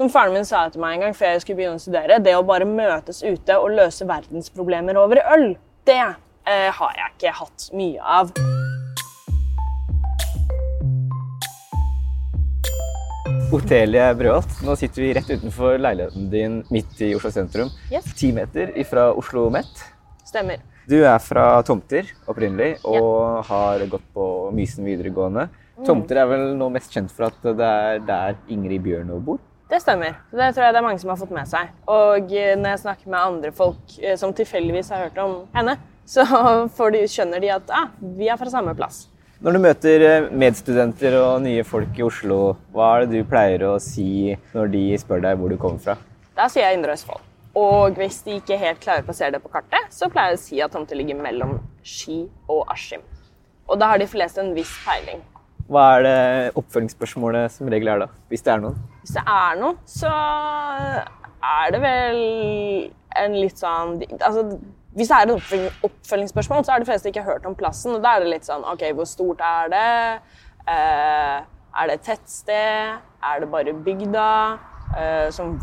Som faren min sa til meg en gang før jeg skulle begynne å studere, det å bare møtes ute og løse verdensproblemer over øl, det eh, har jeg ikke hatt mye av. Otelie Brøholt, nå sitter vi rett utenfor leiligheten din midt i Oslo sentrum. Yes. Ti meter fra Oslo Met. Stemmer. Du er fra Tomter opprinnelig og har gått på Mysen videregående. Tomter er vel nå mest kjent for at det er der Ingrid Bjørnov bor. Det stemmer. Det tror jeg det er mange som har fått med seg. Og eh, når jeg snakker med andre folk eh, som tilfeldigvis har hørt om henne, så får de, skjønner de at ah, vi er fra samme plass. Når du møter eh, medstudenter og nye folk i Oslo, hva er det du pleier å si når de spør deg hvor du kommer fra? Da sier jeg Indre Østfold. Og hvis de ikke helt klarer å plassere det på kartet, så pleier jeg å si at tomta ligger mellom Ski og Askim. Og da har de fleste en viss peiling. Hva er det oppfølgingsspørsmålet som regel er da, hvis det er noen? Hvis det er noe, så er det vel en litt sånn altså, Hvis det er et oppfølgingsspørsmål, så har de fleste ikke hørt om plassen. Og da er det litt sånn OK, hvor stort er det? Eh, er det et tettsted? Er det bare bygda? Eh, som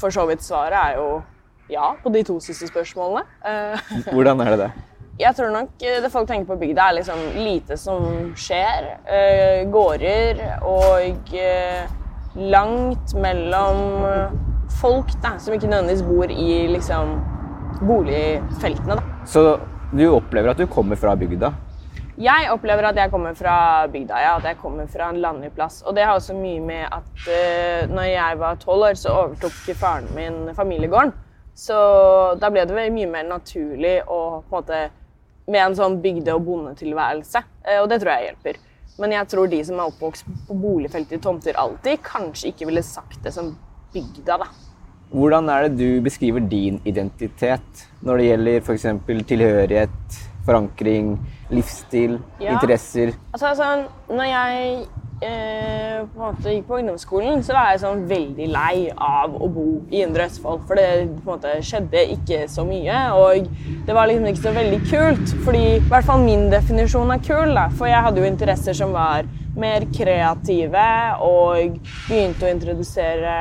for så vidt svaret er jo ja på de to siste spørsmålene. Eh, Hvordan er det det? jeg tror nok det folk tenker på bygda, er liksom lite som skjer. Eh, gårder og eh, langt mellom eh, folk da, som ikke nødvendigvis bor i liksom boligfeltene. Da. Så du opplever at du kommer fra bygda? Jeg opplever at jeg kommer fra bygda, ja, at jeg kommer fra en landlig plass. Og det har også mye med at uh, når jeg var tolv år, så overtok faren min familiegården. Så da ble det mye mer naturlig å på en måte med en sånn bygde- og bondetilværelse. Uh, Og det tror jeg hjelper. Men jeg tror de som er oppvokst på boligfeltet i tomter alltid, kanskje ikke ville sagt det som bygda, da. Hvordan er det du beskriver din identitet når det gjelder f.eks. tilhørighet, forankring, livsstil, Ja. interesser? Altså, altså, når jeg eh, på en måte gikk på ungdomsskolen, så var jeg sånn veldig lei av å bo i Indre Østfold. For det på en måte skjedde ikke så mye, og det var liksom ikke så veldig kult. Fordi, i hvert fall min definisjon av kul, da. For jeg hadde jo interesser som var mer kreative, og begynte å introdusere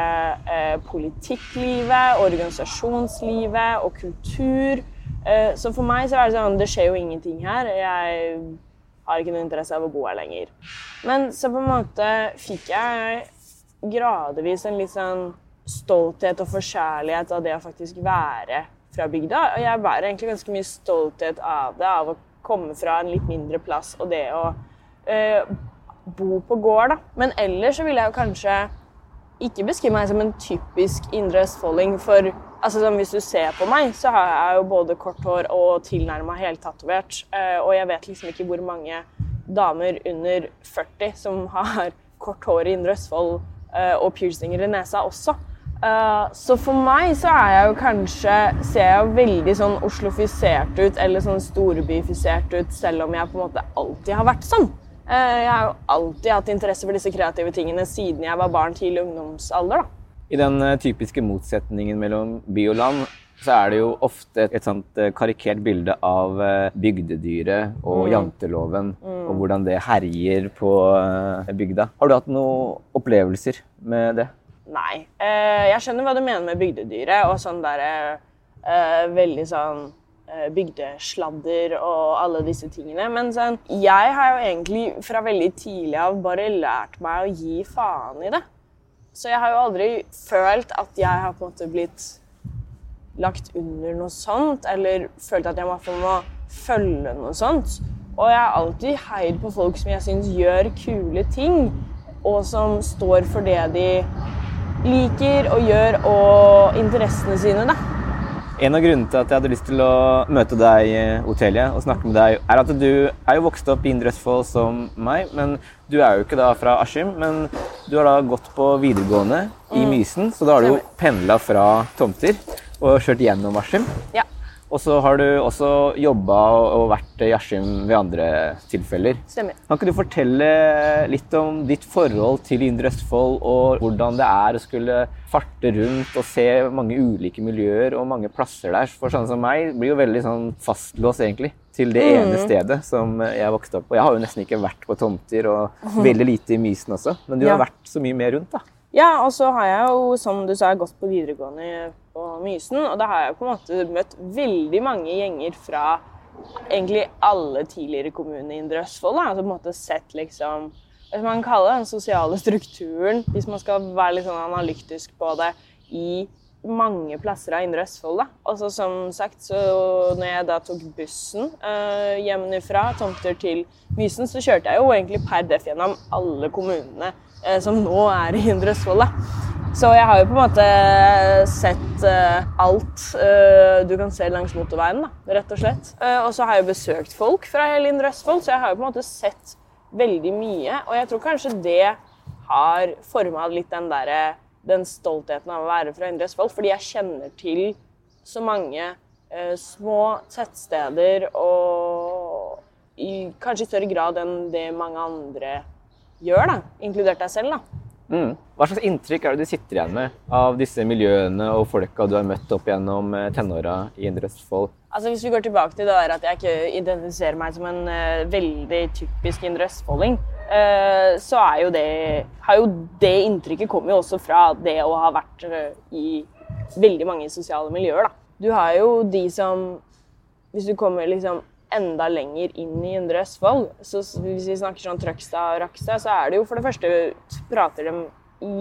eh, politikklivet, organisasjonslivet og kultur. Eh, så for meg så er det sånn, det skjer jo ingenting her. Jeg har ikke noe interesse av å bo her lenger. Men så på en måte fikk jeg gradvis en litt sånn stolthet og forkjærlighet av det å faktisk være fra bygda. Og jeg bærer egentlig ganske mye stolthet av det, av å komme fra en litt mindre plass og det å øh, bo på gård, da. Men ellers så ville jeg jo kanskje ikke beskrive meg som en typisk indre østfolding, for altså, hvis du ser på meg, så har jeg jo både kort hår og tilnærma heltatovert. Eh, og jeg vet liksom ikke hvor mange damer under 40 som har kort hår i indre Østfold eh, og piercinger i nesa også. Eh, så for meg så er jeg jo kanskje Ser jeg veldig sånn oslofisert ut eller sånn storbyfisert ut, selv om jeg på en måte alltid har vært sånn. Eh, Jeg har jo alltid hatt interesse for disse kreative tingene siden jeg var barn til ungdomsalder. da. I den eh, typiske motsetningen mellom by og land, så er det jo ofte et sånt eh, karikert bilde av bygdedyret og janteloven, og hvordan det herjer på bygda. Har du hatt noen opplevelser med det? Nei. Jeg skjønner hva du mener med bygdedyret og sånn derre Veldig sånn bygdesladder og alle disse tingene. Men sånn, jeg har jo egentlig fra veldig tidlig av bare lært meg å gi faen i det. Så jeg har jo aldri følt at jeg har på en måte blitt lagt under noe sånt, eller følt at jeg må følge noe sånt. Og jeg har alltid heid på folk som jeg syns gjør kule ting, og som står for det de liker og gjør, og interessene sine, da. En av grunnene til at jeg hadde lyst til å møte deg, Otelia, Otelie, og snakke med deg, er at du er jo vokst opp i Indre Østfold som meg, men du er jo ikke da fra Askim, men du har da gått på videregående i Mysen, så da har du jo pendla fra tomter og kjørt gjennom Askim. Ja, Og så har du også jobba og vært i Askim ved andre tilfeller. stemmer. Kan ikke du fortelle litt om ditt forhold til Indre Østfold, og hvordan det er å skulle farte rundt og se mange ulike miljøer og mange plasser der? For sånne som meg blir jo veldig sånn fastlåst egentlig til det ene stedet som jeg vokste opp på. Jeg har jo nesten ikke vært på tomter, og veldig lite i Mysen også. Men du Ja. har vært så mye mer rundt, da. Ja, og så har jeg jo, som du sa, gått på videregående på Mysen, og da har jeg på en måte møtt veldig mange gjenger fra egentlig alle tidligere kommunene i Indre Østfold. Da. Altså på en måte sett liksom skal man kalle? Den sosiale strukturen, hvis man skal være litt sånn analytisk på det, i mange plasser av Indre Østfold. Da. Og så som sagt, så når jeg da tok bussen øh, hjemmefra, tomter til Mysen, så kjørte jeg jo egentlig per def gjennom alle kommunene som nå er i Indre Østfold. Så jeg har jo på en måte sett eh, alt eh, du kan se langs motorveien, da, rett og slett. Eh, og så har jeg besøkt folk fra hele Indre Østfold, så jeg har jo på en måte sett veldig mye. Og jeg tror kanskje det har forma litt den derre den stoltheten av å være fra Indre Østfold, fordi jeg kjenner til så mange eh, små tettsteder og i kanskje i større grad enn det mange andre gjør, da, inkludert deg selv. da. Mm. Hva slags inntrykk er det du sitter igjen med av disse miljøene og folka du har møtt opp gjennom eh, tenåra i Indre Østfold? Altså Hvis vi går tilbake til det der at jeg ikke identifiserer meg som en uh, veldig typisk indre østfolding, uh, så er jo det har jo det inntrykket kommer jo også fra det å ha vært uh, i veldig mange sosiale miljøer. da. Du har jo de som Hvis du kommer liksom enda lenger inn i Indre Østfold, så hvis vi snakker sånn Trøgstad og Rakstad, så er det jo for det første prater de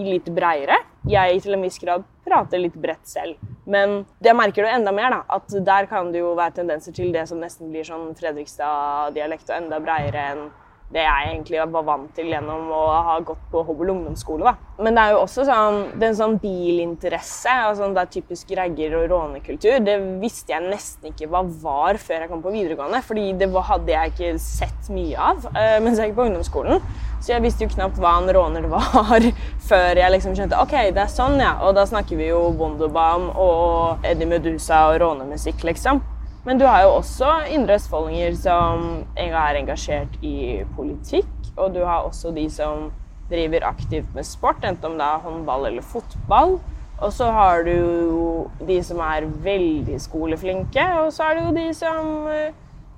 litt breiere. Jeg til en viss grad prater litt bredt selv. Men det merker du enda mer, da. At der kan det jo være tendenser til det som nesten blir sånn Fredrikstad-dialekt, og enda breiere enn det jeg egentlig var vant til gjennom å ha gått på hobbel ungdomsskole. da. Men det er jo også sånn, det er en sånn bilinteresse og sånn det er typisk ragger- og rånekultur. Det visste jeg nesten ikke hva var før jeg kom på videregående, fordi det hadde jeg ikke sett mye av uh, mens jeg gikk på ungdomsskolen. Så jeg visste jo knapt hva en råner var før jeg liksom skjønte ok, det er sånn, ja. Og da snakker vi jo Wonderbaum og Eddie Medusa og rånemusikk, liksom. Men du har jo også indre østfoldinger som er engasjert i politikk. Og du har også de som driver aktivt med sport, enten om det er håndball eller fotball. Og så har du jo de som er veldig skoleflinke, og så er det jo de som eh,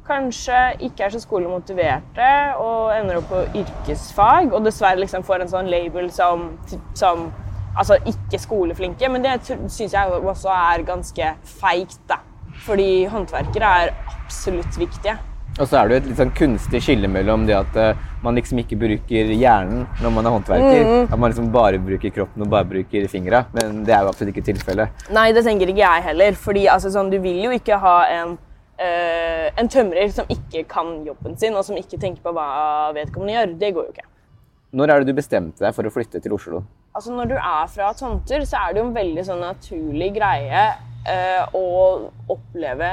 kanskje ikke er så skolemotiverte og ender opp på yrkesfag, og dessverre liksom får en sånn label som, som altså ikke skoleflinke. Men det syns jeg også er ganske feigt, da. Fordi håndverkere er absolutt viktige. Og så er det jo et litt sånn kunstig skille mellom det at eh, man liksom ikke bruker hjernen når man er håndverker. At man liksom bare bruker kroppen og bare bruker fingra. Men det er jo absolutt ikke tilfellet. Nei, det tenker ikke jeg heller. Fordi altså, sånn, du vil jo ikke ha en, eh, en tømrer som ikke kan jobben sin, og som ikke tenker på hva vedkommende gjør. Det går jo ikke. Når er det du bestemte deg for å flytte til Oslo? Altså, når du er fra tomter, så er det jo en veldig sånn naturlig greie eh, å oppleve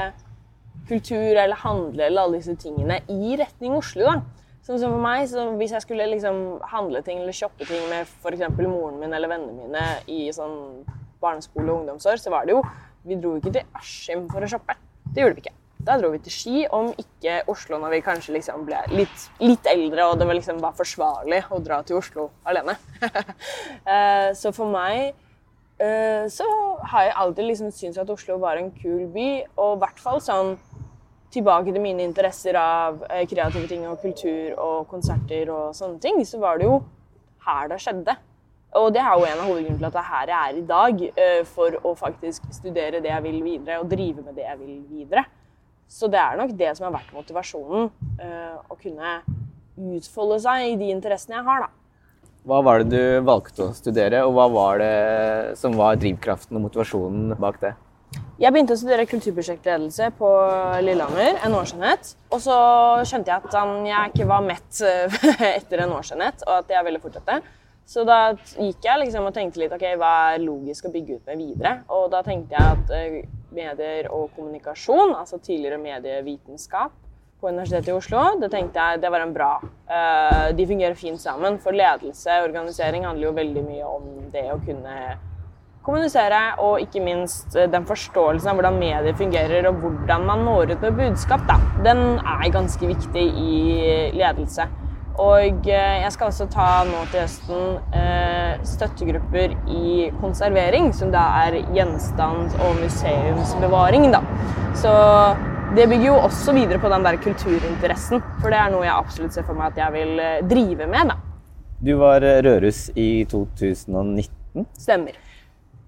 kultur eller handle eller alle disse tingene i retning Oslo. da. Sånn som for meg, Hvis jeg skulle liksom handle ting eller shoppe ting med f.eks. moren min eller vennene mine i sånn barneskole og ungdomsår, så var det jo Vi dro ikke til Askim for å shoppe. Det gjorde vi ikke. Da dro vi til Ski, om ikke Oslo når vi kanskje liksom ble litt, litt eldre og det var liksom var forsvarlig å dra til Oslo alene. Eh, så for meg eh, så har jeg alltid liksom syntes at Oslo var en kul by, og i hvert fall sånn tilbake til mine interesser av eh, kreative ting og kultur og konserter og sånne ting, så var det jo her det skjedde. Og det er jo en av hovedgrunnene til at det er her jeg er i dag, eh, for å faktisk studere det jeg vil videre og drive med det jeg vil videre. Så det er nok det som har vært motivasjonen. eh, Å kunne utfolde seg i de interessene jeg har, da. Hva var det du valgte å studere, og hva var det som var drivkraften og motivasjonen bak det? Jeg begynte å studere kulturprosjektledelse på Lillehammer, en årsenhet. Og så skjønte jeg at jeg ikke var mett eh, etter en årsenhet, og at jeg ville fortsette. Så da gikk jeg liksom og tenkte litt ok, hva er logisk å bygge ut med videre. Og da tenkte jeg at eh, medier og kommunikasjon, altså tidligere medievitenskap på Universitetet i Oslo, det tenkte jeg det var en bra. eh, de fungerer fint sammen. For ledelse og organisering handler jo veldig mye om det å kunne kommunisere, og ikke minst eh, den forståelsen av hvordan medier fungerer og hvordan man når ut med budskap. Da. Den er ganske viktig i ledelse. Og eh, jeg skal også ta nå til høsten støttegrupper i konservering, som da er gjenstand- og museumsbevaring. Da. Så det bygger jo også videre på den der kulturinteressen, for det er noe jeg absolutt ser for meg at jeg vil eh, drive med. Da. Du var eh, Rørus i 2019. Stemmer.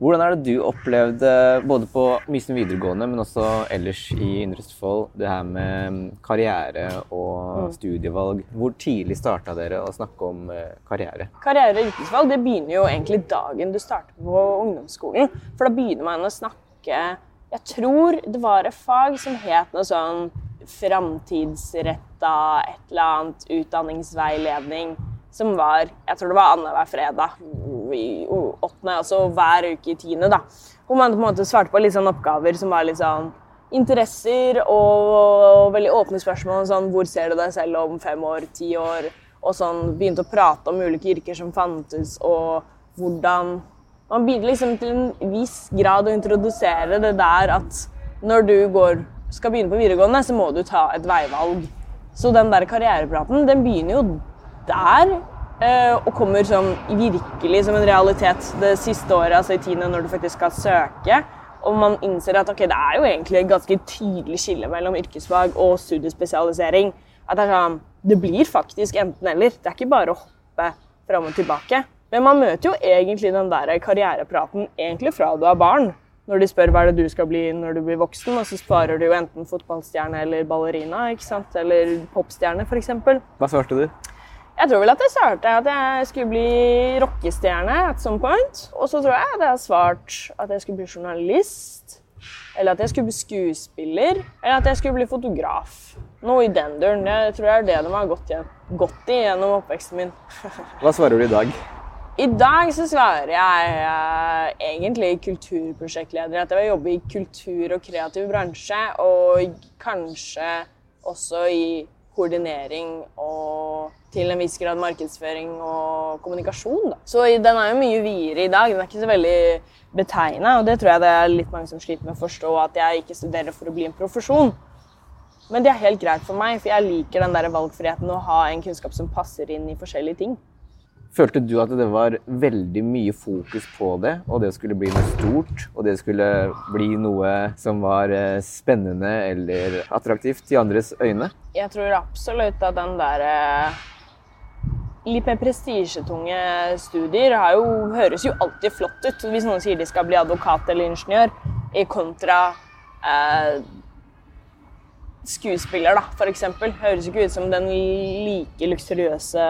Hvordan er det du opplevde, både på Mysen videregående, men også ellers i Indre Østfold, det her med mm, karriere og studievalg? Hvor tidlig starta dere å snakke om eh, karriere? Karriere og yrkesvalg det begynner jo egentlig dagen du starter på ungdomsskolen. For da begynner man å snakke Jeg tror det var et fag som het noe sånn framtidsretta et eller annet utdanningsveiledning. Som var Jeg tror det var annenhver fredag i åttende, altså hver uke i tiende. da. Hvor man på en måte svarte på litt sånn oppgaver som var litt sånn interesser og veldig åpne spørsmål. Sånn, hvor ser du deg selv om fem år, ti år? Og sånn, begynte å prate om ulike yrker som fantes, og hvordan Man begynner liksom til en viss grad å introdusere det der at når du går, skal begynne på videregående, så må du ta et veivalg. Så den der karrierepraten, den begynner jo der. eh, Og kommer som virkelig som en realitet det siste året, altså i tiende, når du faktisk skal søke. Og man innser at okay, det er jo egentlig et ganske tydelig skille mellom yrkesfag og studiespesialisering. At det, er sånn, det blir faktisk enten-eller. Det er ikke bare å hoppe fram og tilbake. Men man møter jo egentlig den der karrierepraten egentlig fra du er barn. Når de spør hva er det du skal bli når du blir voksen, og så sparer du jo enten fotballstjerne eller ballerina. ikke sant? Eller popstjerne, f.eks. Hva svarte du? Jeg tror vel at jeg svarte at jeg skulle bli rockestjerne at some point. Og så tror jeg at jeg har svart at jeg skulle bli journalist. Eller at jeg skulle bli skuespiller. Eller at jeg skulle bli fotograf. Noe i den duren. Det tror jeg er det de har gått, i gjennom oppveksten min. Hva svarer du i dag? I dag så svarer jeg eh, egentlig kulturprosjektleder. At jeg vil jobbe i kultur og kreativ bransje. Og kanskje også i koordinering og til en viss grad markedsføring og kommunikasjon. Da. Så den er jo mye videre i dag. Den er ikke så veldig betegna, og det tror jeg det er litt mange som sliter med å forstå, at jeg ikke studerer for å bli en profesjon. Men det er helt greit for meg, for jeg liker den der valgfriheten å ha en kunnskap som passer inn i forskjellige ting. Følte du at det var veldig mye fokus på det, og det skulle bli noe stort, og det skulle bli noe som var eh, spennende eller attraktivt i andres øyne? Jeg tror absolutt at den der eh, Litt mer prestisjetunge studier jo, høres jo alltid flott ut. Hvis noen sier de skal bli advokat eller ingeniør, i kontra eh, skuespiller, da, eksempel. Høres jo ikke ut som den like luksuriøse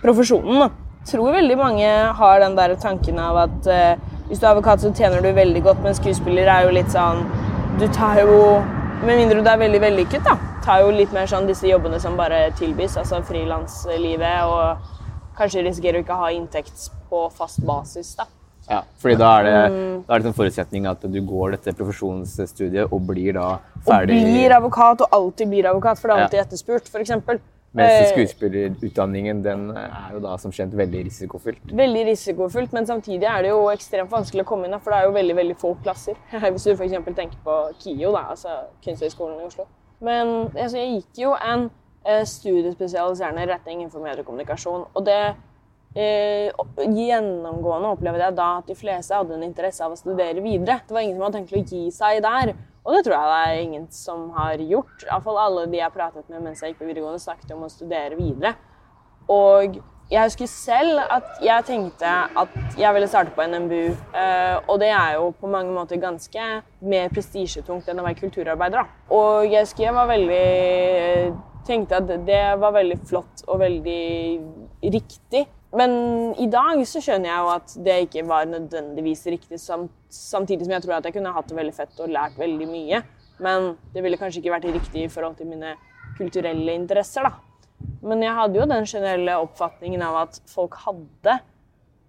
profesjonen. da. Tror veldig mange har den der tanken av at eh, hvis du er advokat, så tjener du veldig godt, men skuespiller er jo litt sånn Du tar jo Med mindre du er veldig vellykket, da. Tar jo litt mer sånn disse jobbene som bare tilbys, altså frilanslivet, og kanskje risikerer å ikke ha inntekt på fast basis, da. Ja, fordi da er det, da er det en forutsetning at du går dette profesjonsstudiet og blir da ferdig Og blir advokat, og alltid blir advokat, for det er alltid etterspurt, f.eks. Mens Eh, skuespillerutdanningen den er jo da som kjent veldig risikofylt. Veldig risikofullt, men samtidig er det jo ekstremt vanskelig å komme inn. For det er jo veldig veldig få plasser. Hvis du f.eks. tenker på KIO, da, altså Kunsthøgskolen i Oslo. Men altså, jeg gikk jo en eh, studiespesialiserende retning innenfor mediekommunikasjon. Og det eh, gjennomgående opplevde jeg da at de fleste hadde en interesse av å studere videre. Det var ingen som hadde tenkt å gi seg der. Og det tror jeg det er ingen som har gjort. Iallfall alle de jeg pratet med mens jeg gikk på videregående, snakket om å studere videre. Og jeg husker selv at jeg tenkte at jeg ville starte på NMBU. eh, og det er jo på mange måter ganske mer prestisjetungt enn å være kulturarbeider. Og jeg husker jeg var veldig tenkte at det var veldig flott og veldig riktig. Men i dag så skjønner jeg jo at det ikke var nødvendigvis riktig, samtidig som jeg tror at jeg kunne hatt det veldig fett og lært veldig mye. Men det ville kanskje ikke vært riktig i forhold til mine kulturelle interesser, da. Men jeg hadde jo den generelle oppfatningen av at folk hadde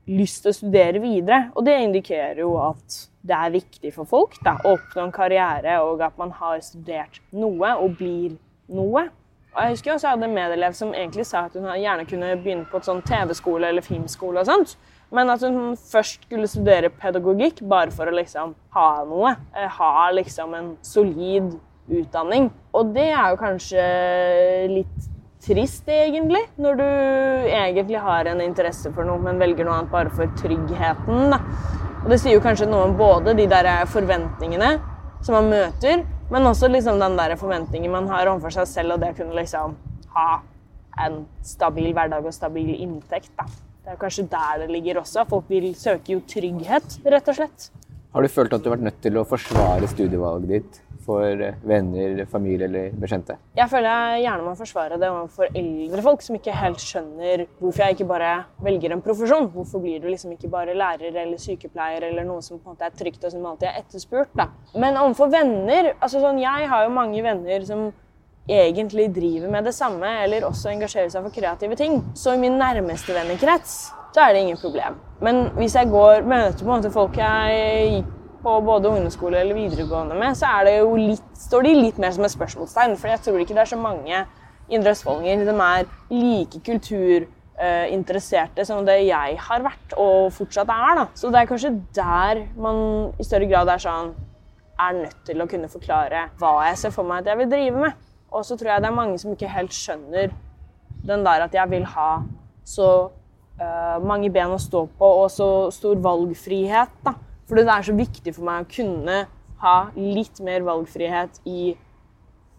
lyst til å studere videre. Og det indikerer jo at det er viktig for folk da, å oppnå en karriere, og at man har studert noe og blir noe. Og jeg husker også jeg hadde en medelev som egentlig sa at hun gjerne kunne begynne på et sånn TV-skole eller filmskole og sånt. Men at hun først skulle studere pedagogikk bare for å liksom ha noe. eh, Ha liksom en solid utdanning. Og det er jo kanskje litt trist, egentlig. Når du egentlig har en interesse for noe, men velger noe annet bare for tryggheten. Da. Og det sier jo kanskje noe om både de der forventningene som man møter, men også liksom den der forventningen man har overfor seg selv, og det å kunne liksom ha en stabil hverdag og stabil inntekt. Da. Det er kanskje der det ligger også. Folk vil søke jo trygghet, rett og slett. Har du følt at du har vært nødt til å forsvare studievalget ditt for eh, venner, familie eller bekjente? Jeg føler jeg gjerne må forsvare det overfor eldre folk som ikke helt skjønner hvorfor jeg ikke bare velger en profesjon. Hvorfor blir du liksom ikke bare lærer eller sykepleier eller noe som på en måte er trygt og som alltid er etterspurt. da. Men overfor venner altså sånn, Jeg har jo mange venner som egentlig driver med det samme, eller også engasjerer seg for kreative ting. Så i min nærmeste vennekrets så er det ingen problem. Men hvis jeg går, møter på en måte folk jeg på både ungdomsskole eller videregående med, så litt, står de litt mer som et spørsmålstegn. For jeg tror ikke det er så mange indre østfoldinger som er like kulturinteresserte som det jeg har vært og fortsatt er. da. Så det er kanskje der man i større grad er sånn er nødt til å kunne forklare hva jeg ser for meg at jeg vil drive med. Og så tror jeg det er mange som ikke helt skjønner den der at jeg vil ha så uh, mange ben å stå på og så stor valgfrihet. da. Fordi det er så viktig for meg å kunne ha litt mer valgfrihet i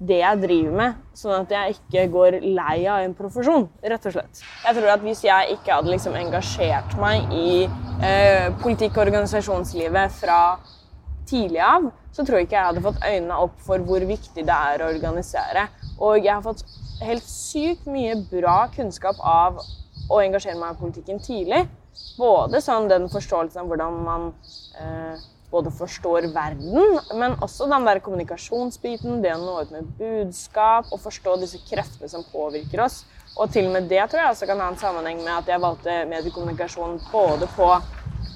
det jeg driver med, sånn at jeg ikke går lei av en profesjon, rett og slett. Jeg tror at Hvis jeg ikke hadde liksom engasjert meg i eh, politikk- og organisasjonslivet fra tidlig av, så tror jeg ikke jeg hadde fått øynene opp for hvor viktig det er å organisere. Og jeg har fått helt sykt mye bra kunnskap av å engasjere meg i politikken tidlig. Både sånn den forståelsen av hvordan man både forstår verden, men også den der kommunikasjonsbiten, det å nå ut med budskap og forstå disse kreftene som påvirker oss. Og til og med det tror jeg også kan ha en sammenheng med at jeg valgte mediekommunikasjon både på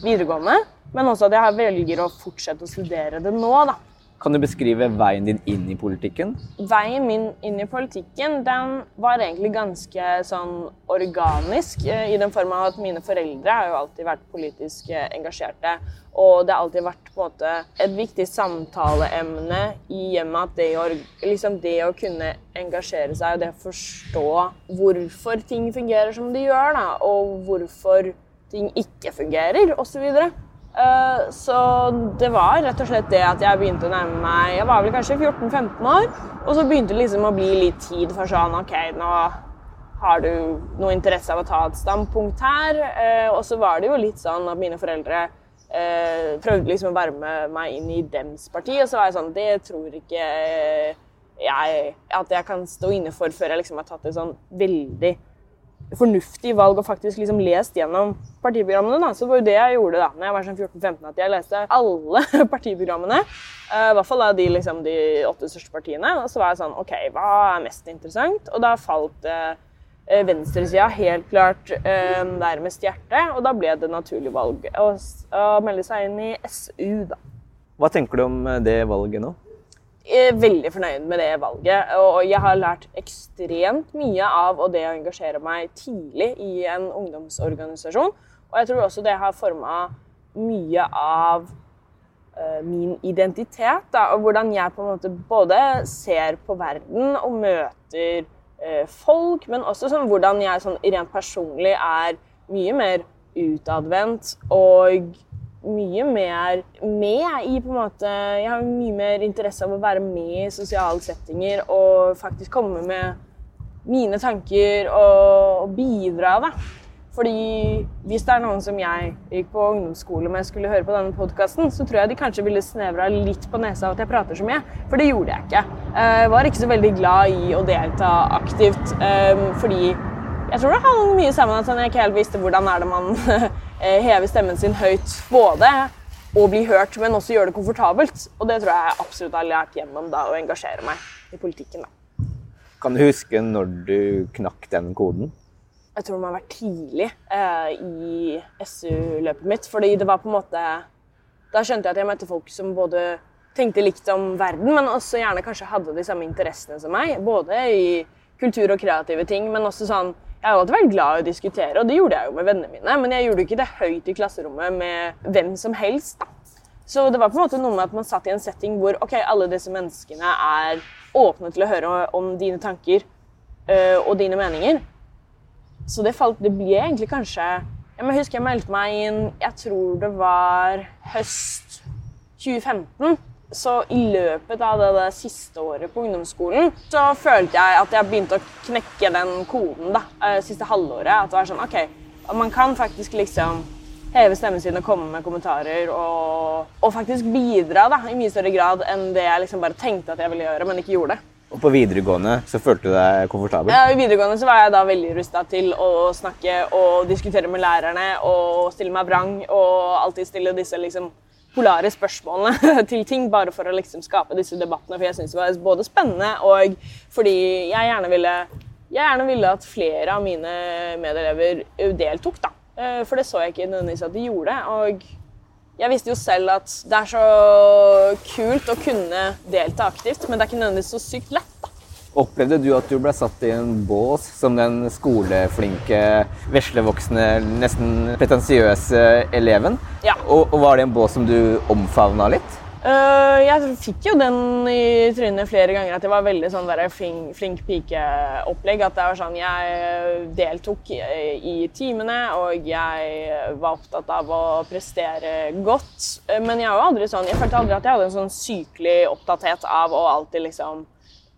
videregående, men også at jeg velger å fortsette å studere det nå. da. Kan du beskrive veien din inn i politikken? Veien min inn i politikken den var egentlig ganske sånn organisk. eh, I den form at mine foreldre har jo alltid vært politisk eh, engasjerte. Og det har alltid vært på en måte et viktig samtaleemne i hjemmet at det å, liksom det å kunne engasjere seg og det å forstå hvorfor ting fungerer som de gjør, da, og hvorfor ting ikke fungerer, osv. Uh, så det var rett og slett det at jeg begynte å nærme meg Jeg var vel kanskje 14-15 år, og så begynte det liksom å bli litt tid for sånn OK, nå har du noe interesse av å ta et standpunkt her. Uh, og så var det jo litt sånn at mine foreldre uh, prøvde liksom å være med meg inn i dems parti, og så var jeg sånn Det tror ikke jeg at jeg kan stå inne for før jeg liksom har tatt et sånn veldig fornuftig valg og faktisk liksom lest gjennom partiprogrammene. Da. Så det var jo det jeg gjorde da når jeg var sånn 14-15, at jeg leste alle partiprogrammene. Uh, I hvert fall da de, liksom, de åtte største partiene. Og så var jeg sånn OK, hva er mest interessant? Og da falt uh, venstresida helt klart uh, nærmest hjertet, og da ble det naturlig valg å, å melde seg inn i SU, da. Hva tenker du om eh, det valget nå? Er veldig fornøyd med det valget. Og jeg har lært ekstremt mye av og det å engasjere meg tidlig i en ungdomsorganisasjon. Og jeg tror også det har forma mye av uh, min identitet. Da, og hvordan jeg på en måte både ser på verden og møter uh, folk, men også sånn, hvordan jeg sånn, rent personlig er mye mer utadvendt og mye mer med i på en måte Jeg har mye mer interesse av å være med i sosiale settinger og faktisk komme med mine tanker og, bidra, da. Fordi hvis det er noen som jeg gikk på ungdomsskole med skulle høre på denne podkasten, så tror jeg de kanskje ville snevra litt på nesa av at jeg prater så mye. For det gjorde jeg ikke. Eh, jeg var ikke så veldig glad i å delta aktivt eh, fordi jeg tror det hang mye sammen at jeg ikke helt visste hvordan er det man eh, hever stemmen sin høyt. Både å bli hørt, men også gjøre det komfortabelt. Og det tror jeg absolutt har lært gjennom da, å engasjere meg i politikken. Da. Kan du huske når du knakk den koden? Jeg tror det må ha vært tidlig eh, i SU-løpet mitt. Fordi det var på en måte Da skjønte jeg at jeg møtte folk som både tenkte likt om verden, men også gjerne kanskje hadde de samme interessene som meg. Både i kultur og kreative ting, men også sånn jeg har alltid vært glad i å diskutere, og det gjorde jeg jo med vennene mine. Men jeg gjorde ikke det høyt i klasserommet med hvem som helst. da. Så det var på en måte noe med at man satt i en setting hvor ok, alle disse menneskene er åpne til å høre om dine tanker øh, og dine meninger. Så det, falt, det ble egentlig kanskje Jeg husker jeg meldte meg inn Jeg tror det var høst 2015 så i løpet av det, det, siste året på ungdomsskolen så følte jeg at jeg begynte å knekke den koden da, eh, siste halvåret. At det var sånn OK, man kan faktisk liksom heve stemmen sin og komme med kommentarer og, og, faktisk bidra da, i mye større grad enn det jeg liksom bare tenkte at jeg ville gjøre, men ikke gjorde. Og på videregående så følte du deg komfortabel? Ja, I videregående så var jeg da veldig rusta til å snakke og diskutere med lærerne og stille meg vrang og alltid stille disse liksom polare spørsmålene til ting, bare for å liksom skape disse debattene. For jeg syns det var både spennende og fordi jeg gjerne ville, jeg gjerne ville at flere av mine medelever deltok. da. Eh, for det så jeg ikke nødvendigvis at de gjorde. Og jeg visste jo selv at det er så kult å kunne delta aktivt, men det er ikke nødvendigvis så sykt lett. da. Opplevde du at du ble satt i en bås som den skoleflinke, veslevoksne, nesten pretensiøse eleven? Ja. Og, og, var det en bås som du omfavna litt? Uh, jeg fikk jo den i trynet flere ganger, at det var veldig sånn flink, flink pike-opplegg. At det var sånn Jeg deltok i, i timene, og jeg var opptatt av å prestere godt. Men jeg, var aldri sånn, jeg følte aldri at jeg hadde en sånn sykelig opptatthet av å alltid liksom Eh,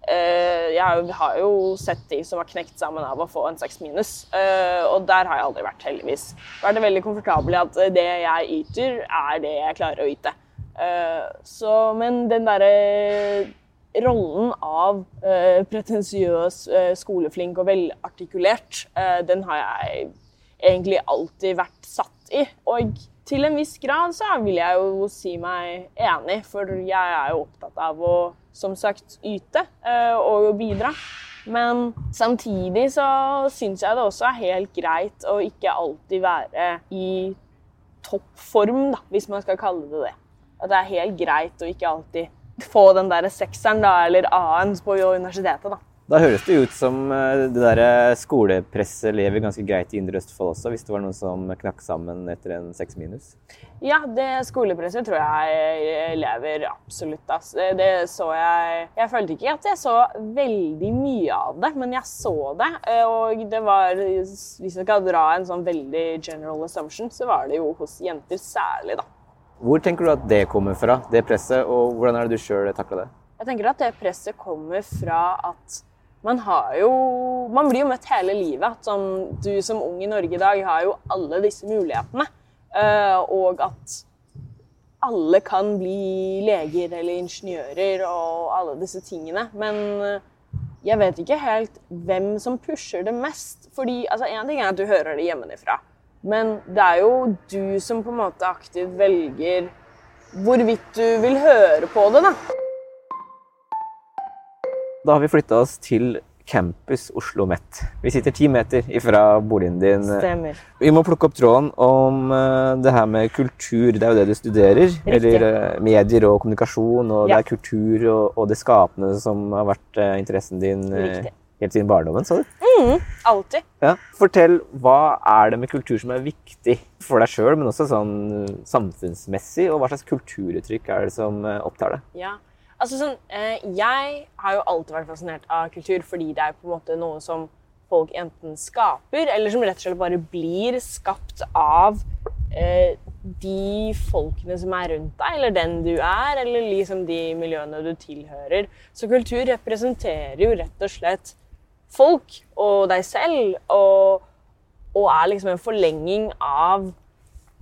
jeg har jo sett de som har knekt sammen av å få en seks minus, eh, og der har jeg aldri vært, heldigvis. Vært er komfortabel i at det jeg yter, er det jeg klarer å yte. Eh, så, men den derre rollen av pretensiøs, skoleflink og velartikulert, den har jeg egentlig alltid vært satt i. Og til en viss grad så vil jeg jo si meg enig, for jeg er jo opptatt av å som sagt yte eh, og bidra. Men samtidig så syns jeg det også er helt greit å ikke alltid være i toppform, da, hvis man skal kalle det det. At det er helt greit å ikke alltid få den der sekseren da, eller A-en på universitetet. da. Da høres det ut som eh, det der eh, skolepresset lever ganske greit i Indre Østfold også, hvis det var noen som knakk sammen etter en seks minus? Ja, det skolepresset tror jeg lever absolutt. Ass. Det så jeg Jeg følte ikke at jeg så veldig mye av det, men jeg så det. Eh, og det var Hvis jeg skal dra en sånn veldig general assumption, så var det jo hos jenter særlig, da. Hvor tenker du at det kommer fra, det presset, og hvordan er det du sjøl takla det? Jeg tenker at det presset kommer fra at man har jo Man blir jo møtt hele livet. Sånn, du som ung i Norge i dag har jo alle disse mulighetene. Uh, og at alle kan bli leger eller ingeniører og alle disse tingene. Men uh, jeg vet ikke helt hvem som pusher det mest. Fordi altså, En ting er at du hører det hjemmefra, men det er jo du som på en måte aktivt velger hvorvidt du vil høre på det. da. Da har vi flytta oss til Campus Oslo OsloMet. Vi sitter ti meter ifra boligen din. Stemmer. Vi må plukke opp tråden om eh, det her med kultur. Det er jo det du studerer. Eller eh, medier og kommunikasjon. Og det er kultur og, og det skapende som har vært eh, interessen din Riktig. helt siden barndommen, sa du? Alltid. Ja. Fortell, hva er det med kultur som er viktig for deg sjøl, men også sånn samfunnsmessig? Og hva slags kulturuttrykk er det som opptar deg? Ja. Altså sånn, eh, jeg har jo alltid vært fascinert av kultur fordi det er på en måte noe som folk enten skaper, eller som rett og slett bare blir skapt av eh, de folkene som er rundt deg, eller den du er, eller liksom de miljøene du tilhører. Så kultur representerer jo rett og slett folk og deg selv, og, og er liksom en forlenging av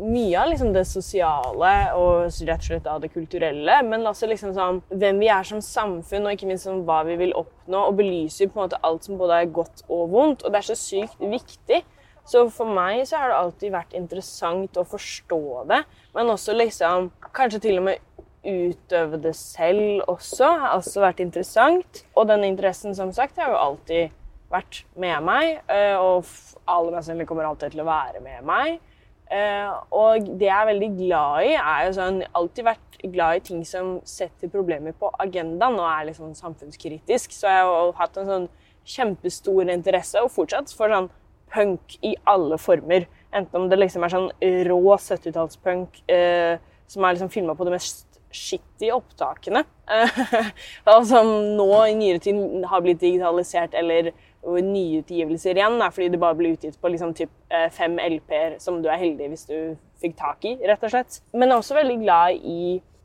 mye av liksom det sosiale og rett og slett av det kulturelle, men også liksom sånn hvem vi er som samfunn, og ikke minst sånn hva vi vil oppnå, og belyser på en måte alt som både er godt og vondt. Og det er så sykt viktig. Så for meg så har det alltid vært interessant å forstå det, men også liksom kanskje til og med utøve det selv også har også vært interessant. Og den interessen, som sagt, har jo alltid vært med meg, eh, og alle mest sannsynlig kommer alltid til å være med meg. Eh, og det jeg er veldig glad i, er jo sånn Alltid vært glad i ting som setter problemer på agendaen og er litt sånn samfunnskritisk. Så jeg har hatt en sånn kjempestor interesse, og fortsatt, for sånn punk i alle former. Enten om det liksom er sånn rå 70-tallspunk eh, som er liksom filma på de mest shitty opptakene, som nå i nyere tid har blitt digitalisert eller nyutgivelser igjen, da, fordi det bare ble utgitt på liksom typ eh, fem LP-er som du er heldig hvis du fikk tak i, rett og slett. Men jeg er også veldig glad i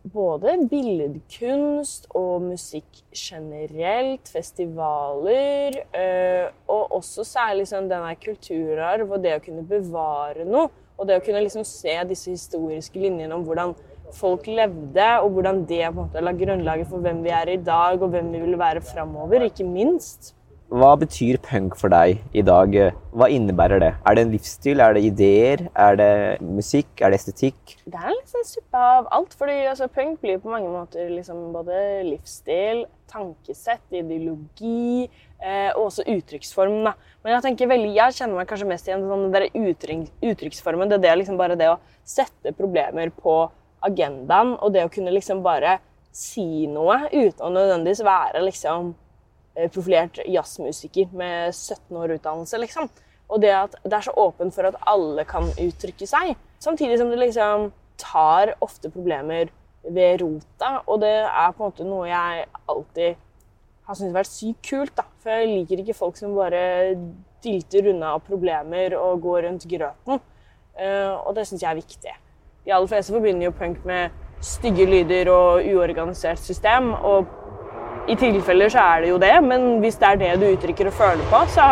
både billedkunst og musikk generelt, festivaler, øh, og også særlig sånn denne kulturarv og det å kunne bevare noe. Og det å kunne liksom se disse historiske linjene om hvordan folk levde, og hvordan det på en måte la grunnlaget for hvem vi er i dag, og hvem vi vil være framover, ikke minst. Hva betyr punk for deg i dag? Hva innebærer det? Er det en livsstil? Er det ideer? Er det musikk? Er det estetikk? Det er en liksom suppe av alt. fordi altså, Punk blir på mange måter liksom både livsstil, tankesett, ideologi eh, og også uttrykksform. Men jeg veldig, jeg kjenner meg kanskje mest igjen i sånn, den uttrykk, uttrykksformen. Det er liksom bare det å sette problemer på agendaen, og det å kunne liksom bare si noe uten å nødvendigvis være liksom profilert jazzmusiker med 17 år utdannelse, liksom. Og det at det er så åpent for at alle kan uttrykke seg. Samtidig som det liksom tar ofte problemer ved rota, og det er på en måte noe jeg alltid har syntes har vært sykt kult. da. For jeg liker ikke folk som bare dilter unna problemer og går rundt grøten. Eh, og det syns jeg er viktig. De aller fleste forbinder jo punk med stygge lyder og uorganisert system. Og i tilfeller så er det jo det, men hvis det er det du uttrykker og føler på, så,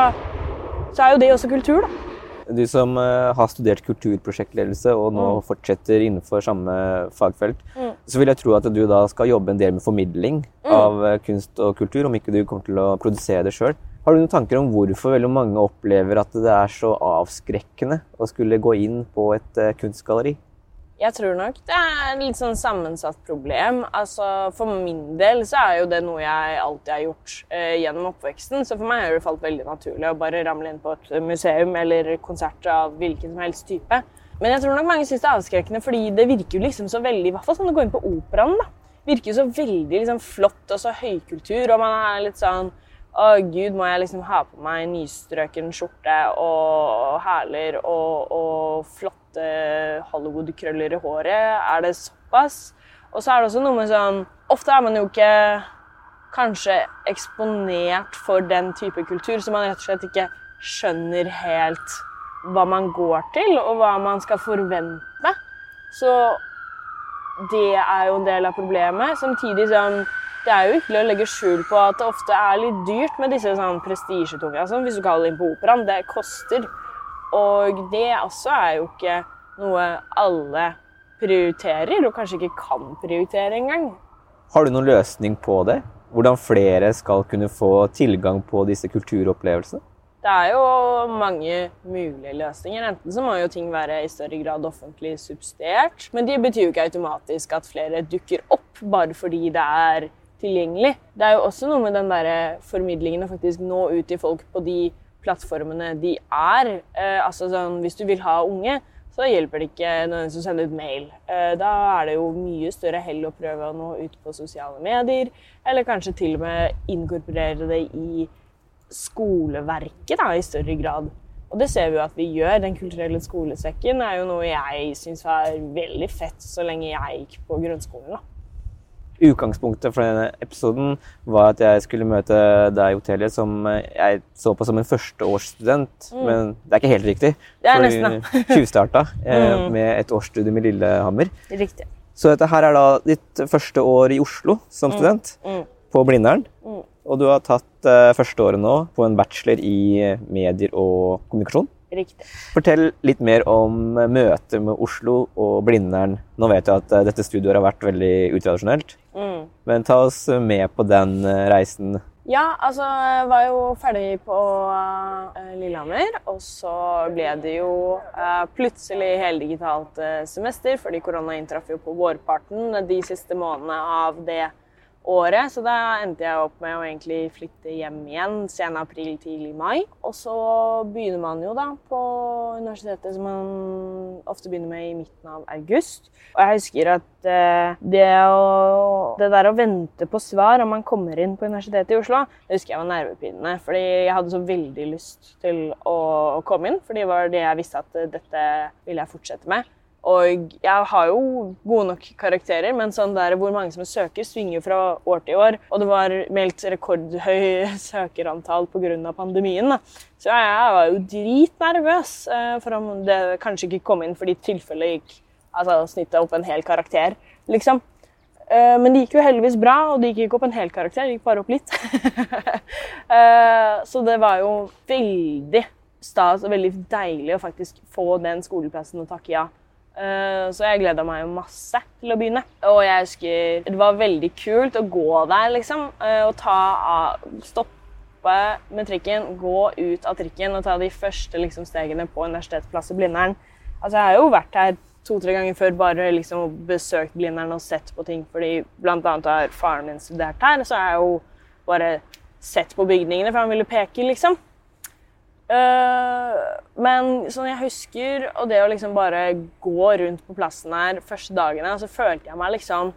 så er jo det også kultur, da. Du som uh, har studert kulturprosjektledelse og nå fortsetter innenfor samme fagfelt, så vil jeg tro at du da skal jobbe en del med formidling av uh, kunst og kultur, om ikke du kommer til å produsere det sjøl. Har du noen tanker om hvorfor veldig mange opplever at det er så avskrekkende å skulle gå inn på et uh, kunstgalleri? Jeg tror nok det er et litt sånn sammensatt problem. Altså, For min del så er jo det noe jeg alltid har gjort eh, gjennom oppveksten. Så for meg har det falt veldig naturlig å bare ramle inn på et museum eller konsert av hvilken som helst type. Men jeg tror nok mange syns det er avskrekkende, fordi det virker jo liksom så veldig, i hvert fall sånn å gå inn på operaen, da. Virker jo så veldig liksom flott og så høykultur, og man er litt sånn å gud, må jeg liksom ha på meg nystrøken skjorte og hæler og, og flotte Hollywood-krøller i håret? Er det såpass? Og så er det også noe med sånn Ofte er man jo ikke kanskje eksponert for den type kultur, så man rett og slett ikke skjønner helt hva man går til, og hva man skal forvente. Så det er jo en del av problemet. Samtidig sånn det er jo ikke å legge skjul på at det ofte er litt dyrt med disse sånn prestisjetunga. Altså, hvis du kaller inn på operaen, det koster. Og det også er jo ikke noe alle prioriterer, og kanskje ikke kan prioritere engang. Har du noen løsning på det? Hvordan flere skal kunne få tilgang på disse kulturopplevelsene? Det er jo mange mulige løsninger. Enten så må jo ting være i større grad offentlig subsidiert, men det betyr jo ikke automatisk at flere dukker opp bare fordi det er tilgjengelig. Det er jo også noe med den der formidlingen å faktisk nå ut til folk på de plattformene de er. Eh, altså sånn, Hvis du vil ha unge, så hjelper det ikke nødvendigvis å sende ut mail. Eh, da er det jo mye større hell å prøve å nå ut på sosiale medier, eller kanskje til og med inkorporere det i skoleverket da, i større grad. Og det ser vi jo at vi gjør. Den kulturelle skolesekken er jo noe jeg syns var veldig fett så lenge jeg gikk på grunnskolen. da. Utgangspunktet for denne episoden var at jeg skulle møte deg, Otelie, som jeg så på som en førsteårsstudent. Mm. Men det er ikke helt riktig. Det er nesten, da. tjuvstarta eh, mm. med et årsstudium i Lillehammer. Riktig. Så dette her er da ditt første år i Oslo som mm. student, mm. på Blindern. Mm. Og du har tatt uh, første året nå på en bachelor i medier og kommunikasjon. Riktig. Fortell litt mer om møtet med Oslo og Blindern. Nå vet jeg at uh, dette studioet har vært veldig utradisjonelt, mm. men ta oss med på den uh, reisen. Ja, altså jeg var jo ferdig på Lillehammer, og så ble det jo plutselig heldigitalt semester, fordi korona inntraff jo på vårparten de siste månedene av det året. Så da endte jeg opp med å egentlig flytte hjem igjen sen april, tidlig mai. Og så begynner man jo da på universitetet som man ofte begynner med i midten av august. Og jeg husker at eh, det, å, det der å vente på svar om man kommer inn på Universitetet i Oslo, det husker jeg var nervepirrende. Fordi jeg hadde så veldig lyst til å komme inn, for det var det jeg visste at dette ville jeg fortsette med. Og jeg har jo gode nok karakterer, men sånn der hvor mange som søker, svinger jo fra år til år. Og det var meldt rekordhøy søkerantall pga. pandemien. Da. Så jeg var jo dritnervøs eh, for om det kanskje ikke kom inn fordi tilfellet gikk altså snittet opp en hel karakter, liksom. Eh, men det gikk jo heldigvis bra, og det gikk ikke opp en hel karakter, det gikk bare opp litt. Eh, så det var jo veldig stas og veldig deilig å faktisk få den skoleplassen og takke ja. Eh, så jeg gleda meg masse til å begynne. Og jeg husker det var veldig kult å gå der, liksom. Eh, og ta av Stoppe med trikken, gå ut av trikken og ta de første liksom, stegene på Universitetsplass i Blindern. Altså, jeg har jo vært her to-tre ganger før bare liksom besøkt Blindern og sett på ting, fordi bl.a. har faren min studert her, så har jeg jo bare sett på bygningene, for han ville peke, liksom. Uh, men sånn jeg husker, og det å liksom bare gå rundt på plassen her første dagene, så følte jeg meg liksom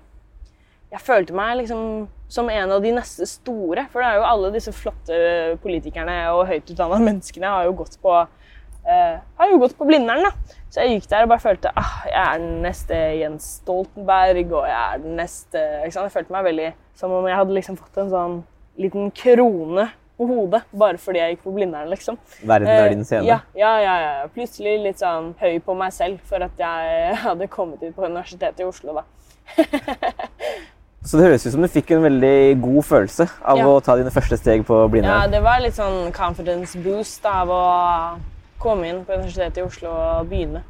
Jeg følte meg liksom som en av de neste store. For det er jo alle disse flotte politikerne og høyt utdanna menneskene har jo gått på uh, har jo gått på Blindern. da. Så jeg gikk der og bare følte ah, jeg er den neste Jens Stoltenberg, og jeg er den neste ikke sant? Jeg følte meg veldig som om jeg hadde liksom fått en sånn liten krone på hodet bare fordi jeg gikk på Blindern, liksom. Verden er din scene? Ja, ja, ja, ja. Plutselig litt sånn høy på meg selv for at jeg hadde kommet ut på Universitetet i Oslo, da. Så det høres ut som du fikk en veldig god følelse av ja. å ta dine første steg på Blindern? Ja, det var litt sånn confidence boost av å komme inn på Universitetet i Oslo og begynne.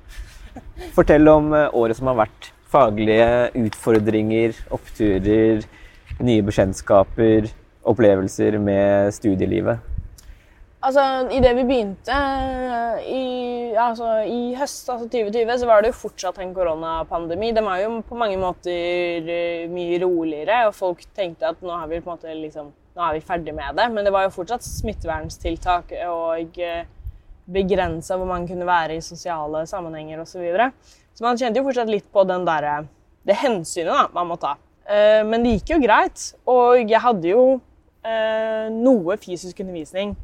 Fortell om eh, året som har vært. Faglige utfordringer, oppturer, nye bekjentskaper opplevelser med studielivet? Altså, Idet vi begynte i, altså, i, høst, altså 2020, så var det jo fortsatt en koronapandemi. Den var jo på mange måter eh, mye roligere, og folk tenkte at nå er vi på en måte liksom, nå er vi ferdig med det. Men det var jo fortsatt smitteverntiltak og eh, begrensa hvor man kunne være i sosiale sammenhenger osv. Så, videre. så man kjente jo fortsatt litt på den der, det hensynet da, man må ta. Eh, men det gikk jo greit. Og jeg hadde jo eh, noe fysisk undervisning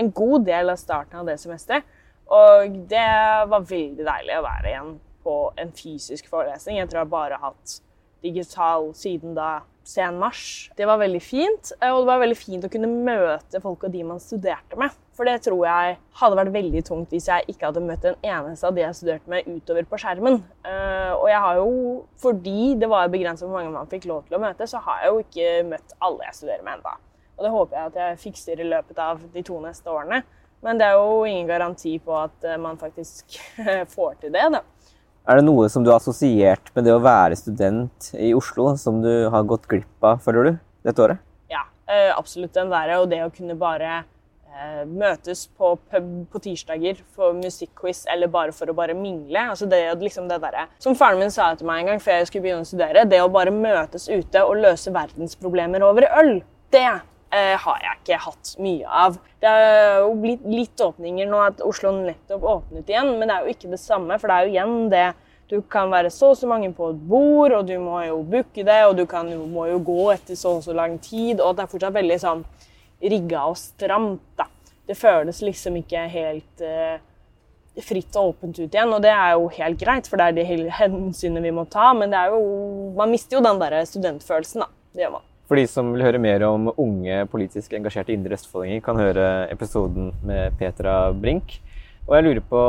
en god del av starten av det semesteret. Og det var veldig deilig å være igjen på en fysisk forelesning. Jeg tror jeg bare har hatt digital siden da sen mars. Det var veldig fint, og det var veldig fint å kunne møte folk og de man studerte med. For det tror jeg hadde vært veldig tungt hvis jeg ikke hadde møtt en eneste av de jeg studerte med utover på skjermen. Uh, og jeg har jo, fordi det var begrensa hvor mange man fikk lov til å møte, så har jeg jo ikke møtt alle jeg studerer med ennå. Og det håper jeg at jeg fikser i løpet av de to neste årene. Men det er jo ingen garanti på at eh, man faktisk får til det. da. Er det noe som du har assosiert med det å være student i Oslo, som du har gått glipp av, føler du, dette året? Ja, eh, absolutt den der. Og det å kunne bare eh, møtes på pub på tirsdager for musikkquiz eller bare for å bare mingle. Altså det, liksom det der, som faren min sa til meg en gang før jeg skulle begynne å studere, det å bare møtes ute og løse verdensproblemer over øl, det eh, har jeg ikke hatt mye av. Det er jo blitt litt åpninger nå at Oslo nettopp åpnet igjen, men det er jo ikke det samme, for det er jo igjen det du kan være så og så mange på et bord, og du må jo booke det, og du kan, må jo gå etter så og så lang tid, og det er fortsatt veldig sånn rigga og stramt, da. Det føles liksom ikke helt uh, fritt og åpent ut igjen, og det er jo helt greit, for det er de hensynene vi må ta, men det er jo Man mister jo den der studentfølelsen, da. Det gjør man. For de som vil høre mer om unge politisk engasjerte indre østfoldinger, kan høre episoden med Petra Brink. Og jeg lurer på,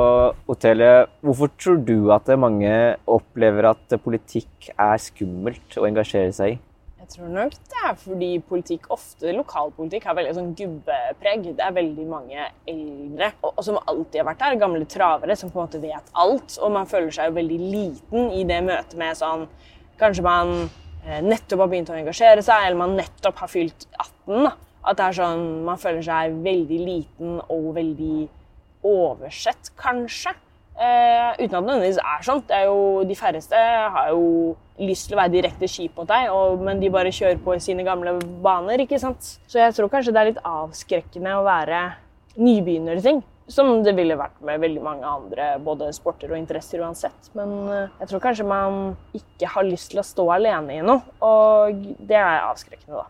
hotellet, hvorfor tror du at mange opplever at politikk er skummelt å engasjere seg i? Tror nok det er fordi politikk ofte, lokalpolitikk har veldig sånn gubbepreg. Det er veldig mange eldre og, og som alltid har vært der, gamle travere som på en måte vet alt. Og man føler seg jo veldig liten i det møtet med sånn Kanskje man eh, nettopp har begynt å engasjere seg, eller man nettopp har fylt 18. Da. At det er sånn, man føler seg veldig liten og veldig oversett, kanskje. Uh, uten at det nødvendigvis er sånn. Det er jo, de færreste har jo lyst til å være direkte skip mot deg, og, men de bare kjører på i sine gamle baner. ikke sant? Så jeg tror kanskje det er litt avskrekkende å være nybegynner ting. Som det ville vært med veldig mange andre både sporter og interesser uansett. Men uh, jeg tror kanskje man ikke har lyst til å stå alene i noe, og det er avskrekkende, da.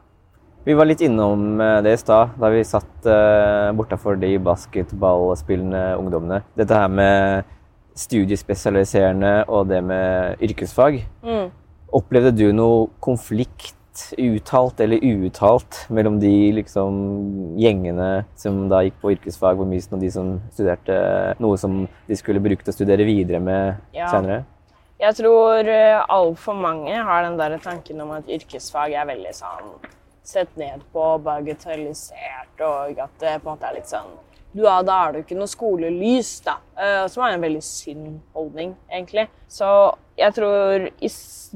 Vi var litt innom eh, det i stad, da vi satt uh, bortafor de basketballspillende ungdommene. Dette her med studiespesialiserende og det med yrkesfag. Mm. Opplevde du noe konflikt, uttalt eller uuttalt, mellom de liksom, gjengene som da gikk på yrkesfag på Mysen, og de som studerte noe som de skulle bruke til å studere videre med ja. senere? Jeg tror uh, altfor mange har den der tanken om at yrkesfag er veldig sånn sett ned på, bagatellisert, og at det på en måte er litt sånn ja, Da er det jo ikke noe skolelys, da. Uh, som er en veldig synd holdning, egentlig. Så jeg tror i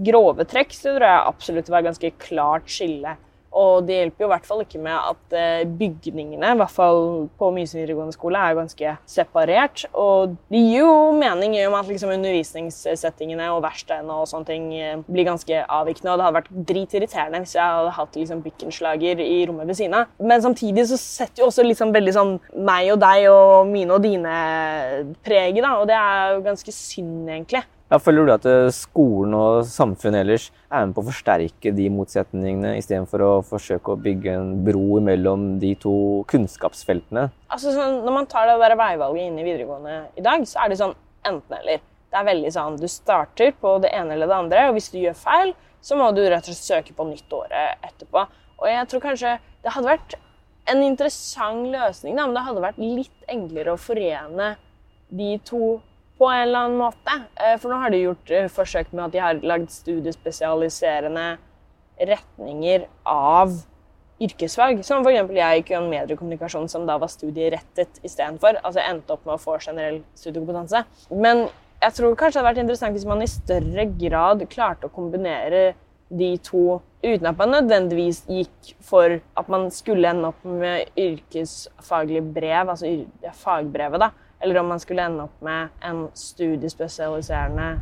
grove trekk så tror jeg absolutt det var ganske klart skille og det hjelper jo i hvert fall ikke med at eh, bygningene, i hvert fall på Mysen videregående skole, er ganske separert. Og det gir jo mening i og med at liksom undervisningssettingene og verkstedene og sånne ting eh, blir ganske avvikende. Og det hadde vært dritirriterende hvis jeg hadde hatt liksom bikkenslager i rommet ved siden av. Men samtidig så setter jo også liksom veldig sånn meg og deg og mine og dine preget, da. Og det er jo ganske synd, egentlig. Ja, føler du at eh, skolen og samfunnet ellers er med på å forsterke de motsetningene, istedenfor å forsøke å bygge en bro mellom de to kunnskapsfeltene? Altså, sånn, når man tar det der veivalget inn i videregående i dag, så er det sånn enten-eller. Det er veldig sånn, Du starter på det ene eller det andre, og hvis du gjør feil, så må du rett og slett søke på nytt året etterpå. Og jeg tror kanskje det hadde vært en interessant løsning, da, men det hadde vært litt enklere å forene de to på en eller annen måte. Eh, for nå har de gjort eh, forsøk med at de har lagd studiespesialiserende retninger av yrkesfag. Som f.eks. jeg gikk gjennom mediekommunikasjon som da var studierettet istedenfor. Altså jeg endte opp med å få generell studiekompetanse. Men jeg tror kanskje det hadde vært interessant hvis man i større grad klarte å kombinere de to uten at man nødvendigvis gikk for at man skulle ende opp med yrkesfaglig brev, altså fagbrevet, da eller om man skulle ende opp med en studiespesialiserende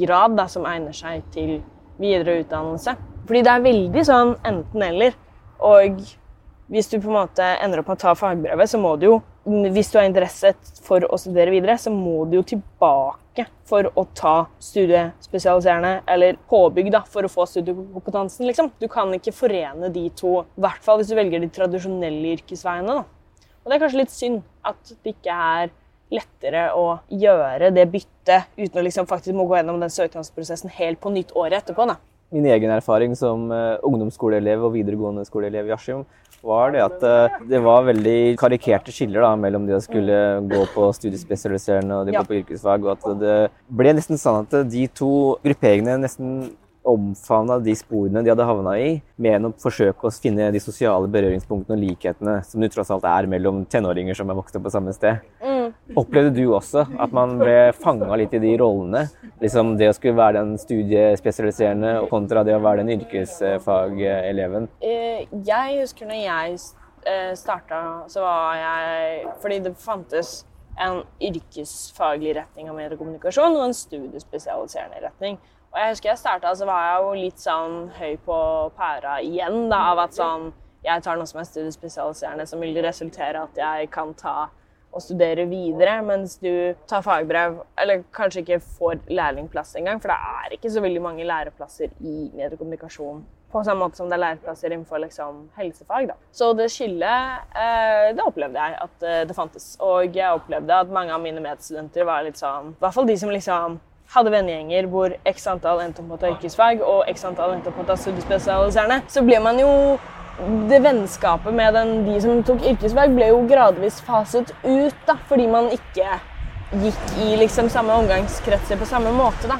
grad da, som egner seg til videre utdannelse. Fordi det er veldig sånn enten-eller. Og hvis du på en måte ender opp med å ta fagbrevet, så må du jo Hvis du har interesse for å studere videre, så må du jo tilbake for å ta studiespesialiserende eller påbygg da, for å få studiekompetansen. liksom. Du kan ikke forene de to, i hvert fall hvis du velger de tradisjonelle yrkesveiene. da. Og det er kanskje litt synd at det ikke er lettere å gjøre det byttet uten å liksom faktisk må gå gjennom den søknadsprosessen helt på nytt året etterpå. Da. Min egen erfaring som uh, ungdomsskoleelev og videregående skoleelev i Askim var det at uh, det var veldig karikerte skiller da, mellom de som skulle gå på studiespesialiserende og de ja. på yrkesfag. og at Det ble nesten sånn at de to grupperingene nesten omfavna de sporene de hadde havna i, med å forsøke å finne de sosiale berøringspunktene og likhetene som det tross alt er mellom tenåringer som er vokst opp på samme sted. Mm. Opplevde du også at man ble fanga litt i de rollene? Liksom Det å skulle være den studiespesialiserende kontra det å være den yrkesfageleven? Eh, jeg husker når jeg eh, starta, så var jeg Fordi det fantes en yrkesfaglig retning av mediekommunikasjon og en studiespesialiserende retning. Og jeg husker jeg starta, så var jeg jo litt sånn høy på pæra igjen da, av at sånn Jeg tar noe som er studiespesialiserende, som vil resultere at jeg kan ta og studere videre, mens du tar fagbrev, eller kanskje ikke får lærlingplass engang, for det er ikke så veldig mange læreplasser i mediekommunikasjon på samme måte som det er læreplasser innenfor liksom, helsefag. Da. Så det skillet, eh, det opplevde jeg at eh, det fantes. Og jeg opplevde at mange av mine medstudenter var litt sånn I hvert fall de som liksom hadde vennegjenger hvor x antall endte opp på å ta yrkesfag og x antall endte opp på å ta studiespesialiserende, så ble man jo det vennskapet med den, de som tok yrkesfag, ble jo gradvis faset ut. da, Fordi man ikke gikk i liksom samme omgangskretser på samme måte. da.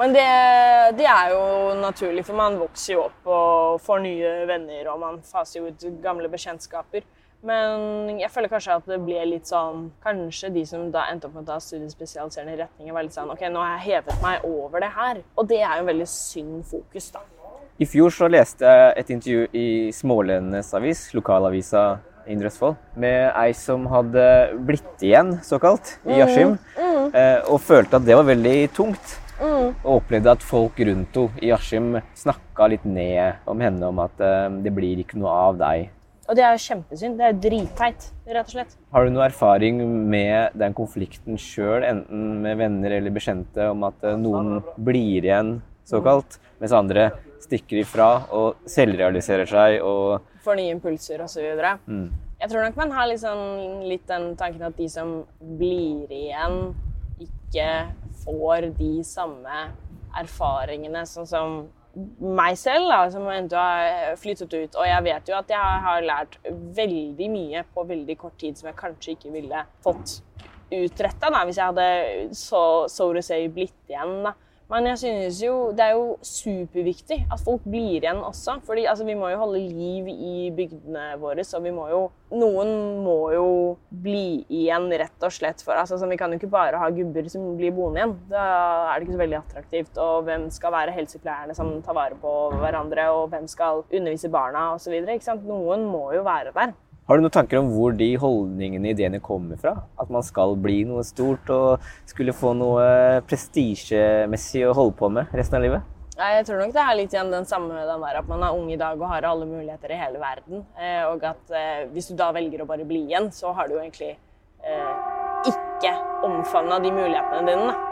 Men det, det, er jo naturlig, for man vokser jo opp og får nye venner, og man faser jo ut gamle bekjentskaper. Men jeg føler kanskje at det ble litt sånn Kanskje de som da endte opp med å ta studiespesialiserende retninger, var litt sånn OK, nå har jeg hevet meg over det her. Og det er jo en veldig synd fokus, da. I fjor så leste jeg et intervju i Smålenenes avis, lokalavisa Indre Østfold, med ei som hadde blitt igjen, såkalt, i mm, Askim. Mm, mm. Og følte at det var veldig tungt. Mm. Og opplevde at folk rundt henne i Askim snakka litt ned om henne om at eh, det blir ikke noe av deg. Og det er jo kjempesynd. Det er dritteit, rett og slett. Har du noe erfaring med den konflikten sjøl, enten med venner eller bekjente, om at eh, noen blir igjen, såkalt, mens andre stikker ifra og selvrealiserer seg og Får nye impulser osv. Mm. Jeg tror nok man har liksom litt den tanken at de som blir igjen, ikke får de samme erfaringene sånn som meg selv, da, som endte har flyttet ut. Og jeg vet jo at jeg har lært veldig mye på veldig kort tid som jeg kanskje ikke ville fått utretta hvis jeg hadde så, so to say blitt igjen. da. Men jeg synes jo det er jo superviktig at folk blir igjen også. fordi altså, vi må jo holde liv i bygdene våre, så vi må jo Noen må jo bli igjen, rett og slett. For altså, Vi kan jo ikke bare ha gubber som blir boende igjen. Da er det ikke så veldig attraktivt. Og hvem skal være helsepleierne som tar vare på hverandre, og hvem skal undervise barna osv. Noen må jo være der. Har du noen tanker om hvor de holdningene, ideene kommer fra? At man skal bli noe stort og skulle få noe prestisjemessig å holde på med resten av livet? Nei, Jeg tror nok det er litt igjen den samme den der at man er ung i dag og har alle muligheter i hele verden. Eh, og at eh, hvis du da velger å bare bli igjen, så har du jo egentlig eh, ikke omfavna de mulighetene dine.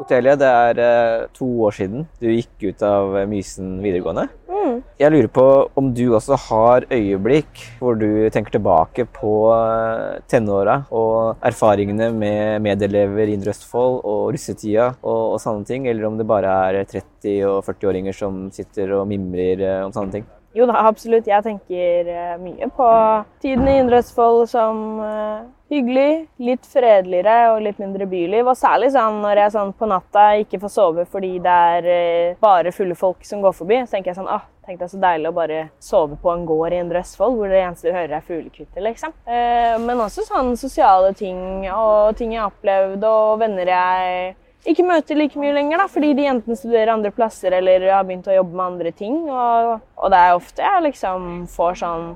Otelia, det er eh, to år siden du gikk ut av Mysen videregående. Mm. Jeg lurer på om du også har øyeblikk hvor du tenker tilbake på eh, tenåra og erfaringene med medelever i Indre Østfold og russetida og, og, sånne ting, eller om det bare er 30- og 40-åringer som sitter og mimrer eh, om sånne ting? Jo da, absolutt. Jeg tenker mye på tiden i Indre Østfold som hyggelig, litt fredeligere og litt mindre byliv. Og særlig sånn når jeg sånn på natta ikke får sove fordi det er uh, bare fulle folk som går forbi. Så tenker jeg sånn ah, tenk er så deilig å bare sove på en gård i Indre Østfold hvor det eneste du hører er fuglekvitter, liksom. Eh, men også sånn sosiale ting og ting jeg har opplevd og venner jeg ikke møter like mye lenger, da, fordi de enten studerer andre plasser eller har begynt å jobbe med andre ting. Og, og det er ofte jeg liksom får sånn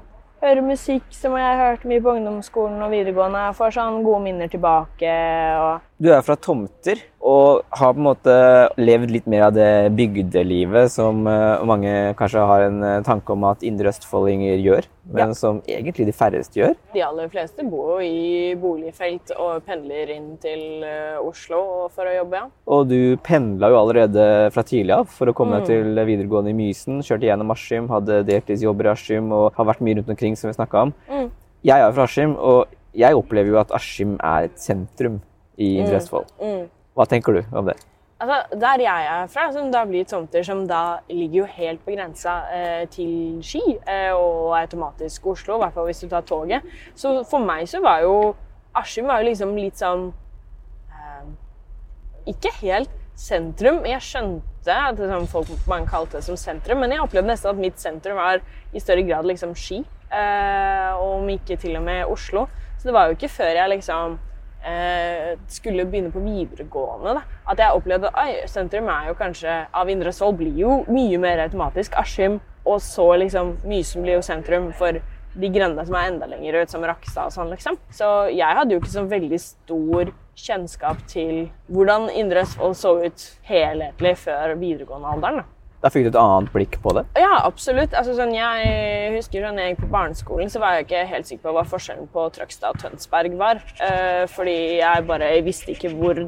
Hører musikk som jeg har hørt mye på ungdomsskolen og videregående. Jeg får sånn gode minner tilbake. og du er fra Tomter og har på en måte levd litt mer av det bygdelivet som uh, mange kanskje har en uh, tanke om at indre østfoldinger gjør, men ja. som egentlig de færreste gjør. De aller fleste bor jo i boligfelt og pendler inn til uh, Oslo for å jobbe. Ja. Og du pendla jo allerede fra tidlig av for å komme mm. til videregående i Mysen. Kjørte gjennom Askim, hadde deltidsjobber i Askim og har vært mye rundt omkring, som vi snakka om. Mm. Jeg er fra Askim, og jeg opplever jo at Askim er et sentrum i Indre mm. Østfold. Mm. Hva tenker du om det? Altså, der jeg er fra, som da blir tomter som da ligger jo helt på grensa eh, til Ski eh, og automatisk Oslo, i hvert fall hvis du tar toget. Så for meg så var jo Askim var jo liksom litt sånn eh, Ikke helt sentrum. Jeg skjønte at det sånn folk man kalte det som sentrum, men jeg opplevde nesten at mitt sentrum var i større grad liksom Ski, eh, om ikke til og med Oslo. Så det var jo ikke før jeg liksom eh, skulle begynne på videregående, da, at jeg opplevde at sentrum er jo kanskje av Indre Østfold blir jo mye mer automatisk. Askim og så liksom Mysen blir jo sentrum for de grendene som er enda lenger ut, som Rakstad og sånn, liksom. Så jeg hadde jo ikke så veldig stor kjennskap til hvordan Indre Østfold så ut helhetlig før videregående alderen. da. Da fikk du et annet blikk på det? Ja, absolutt. Altså, sånn, jeg husker sånn, jeg gikk på barneskolen, så var jeg ikke helt sikker på hva forskjellen på Trøgstad og Tønsberg var. Eh, fordi jeg bare jeg visste ikke hvor,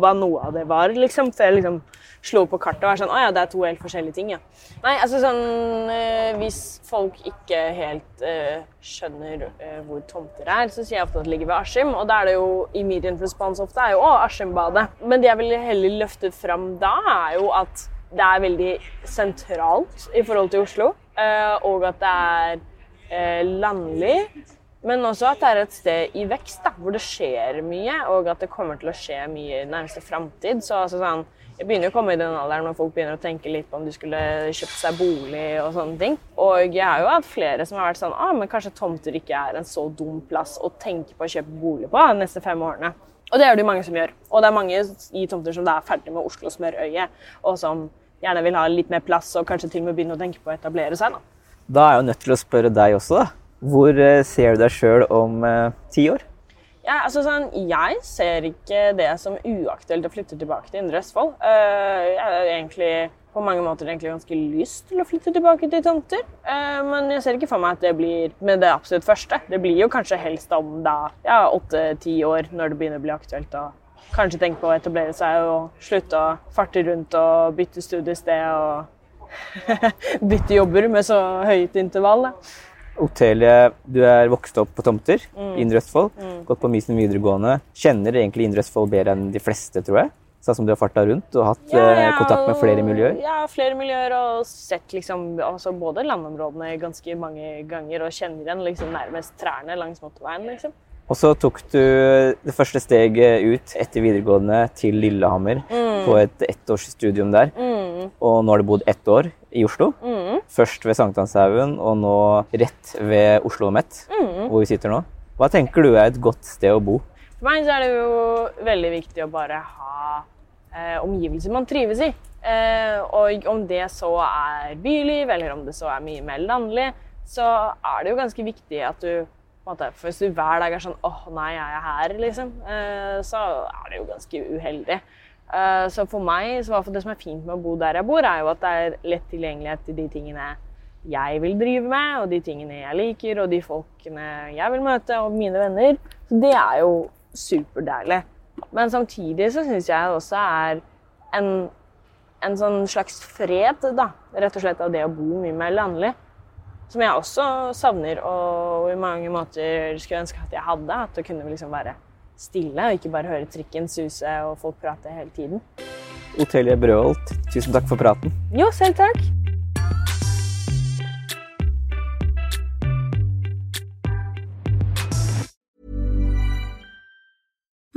hva noe av det var, liksom. Så jeg liksom slo på kartet og var sånn Å ja, det er to helt forskjellige ting, ja. Nei, altså sånn eh, Hvis folk ikke helt eh, skjønner eh, hvor tomter er, så sier jeg ofte at det ligger ved Askim. Og da er det jo i immediate response ofte er jo å, Askimbadet. Men det jeg ville heller løftet fram da, er jo at det er veldig sentralt i forhold til Oslo. Eh, og at det er eh, landlig. Men også at det er et sted i vekst, da, hvor det skjer mye, og at det kommer til å skje mye i nærmeste framtid. Så altså, sånn, jeg begynner å komme i den alderen når folk begynner å tenke litt på om de skulle kjøpt seg bolig og sånne ting. Og jeg har jo hatt flere som har vært sånn ah, men kanskje tomter ikke er en så dum plass å tenke på å kjøpe bolig på de neste fem årene. Og det er det mange som gjør. Og det er mange i tomter som er ferdig med Oslo smørøye, og som gjerne vil ha litt mer plass og kanskje til og med begynne å tenke på å etablere seg. Da, da er jeg jo nødt til å spørre deg også, da. Hvor eh, ser du deg sjøl om eh, ti år? Ja, altså sånn, Jeg ser ikke det som uaktuelt å flytte tilbake til Indre Østfold. Uh, jeg har egentlig på mange måter egentlig ganske lyst til å flytte tilbake til tomter. Uh, men jeg ser ikke for meg at det blir med det absolutt første. Det blir jo kanskje helst om da åtte-ti år, når det begynner å bli aktuelt å kanskje tenke på å etablere seg og slutte å farte rundt og bytte studiested og bytte jobber med så høyt intervall. Da. Otelie, du er vokst opp på tomter mm. i Indre Østfold. Mm. Gått på Mysen videregående. Kjenner egentlig Indre Østfold bedre enn de fleste, tror jeg? Sånn som du har farta rundt og hatt ja, ja, eh, kontakt med flere miljøer? Ja, flere miljøer og sett liksom, altså både landområdene ganske mange ganger og kjenner igjen liksom, nærmest trærne langs motorveien. liksom. Og så tok du det første steget ut etter videregående til Lillehammer mm. på et ettårsstudium der. Mm. Og nå har du bodd ett år i Oslo. Mm. Først ved Sankthanshaugen, og nå rett ved Oslo Met, mm. hvor vi sitter nå. Hva tenker du er et godt sted å bo? For meg så er det jo veldig viktig å bare ha eh, omgivelser man trives i. Eh, og om det så er byliv, eller om det så er mye mer landlig, så er det jo ganske viktig at du måte, for Hvis du hver dag er sånn åh, nei, jeg er her, liksom, eh, så er det jo ganske uheldig. Eh, så for meg, så det som er fint med å bo der jeg bor, er jo at det er lett tilgjengelighet til de tingene jeg vil drive med, og de tingene jeg liker, og de folkene jeg vil møte, og mine venner. Så det er jo superdeilig. Men samtidig så syns jeg det også er en, en sånn slags fred, da. Rett og slett av det å bo mye mer landlig. Som jeg også savner og i mange måter skulle ønske at jeg hadde. At det kunne liksom være stille og ikke bare høre trikken suse og folk prate hele tiden. Otelie Brøholt, tusen takk for praten. Jo, selv takk.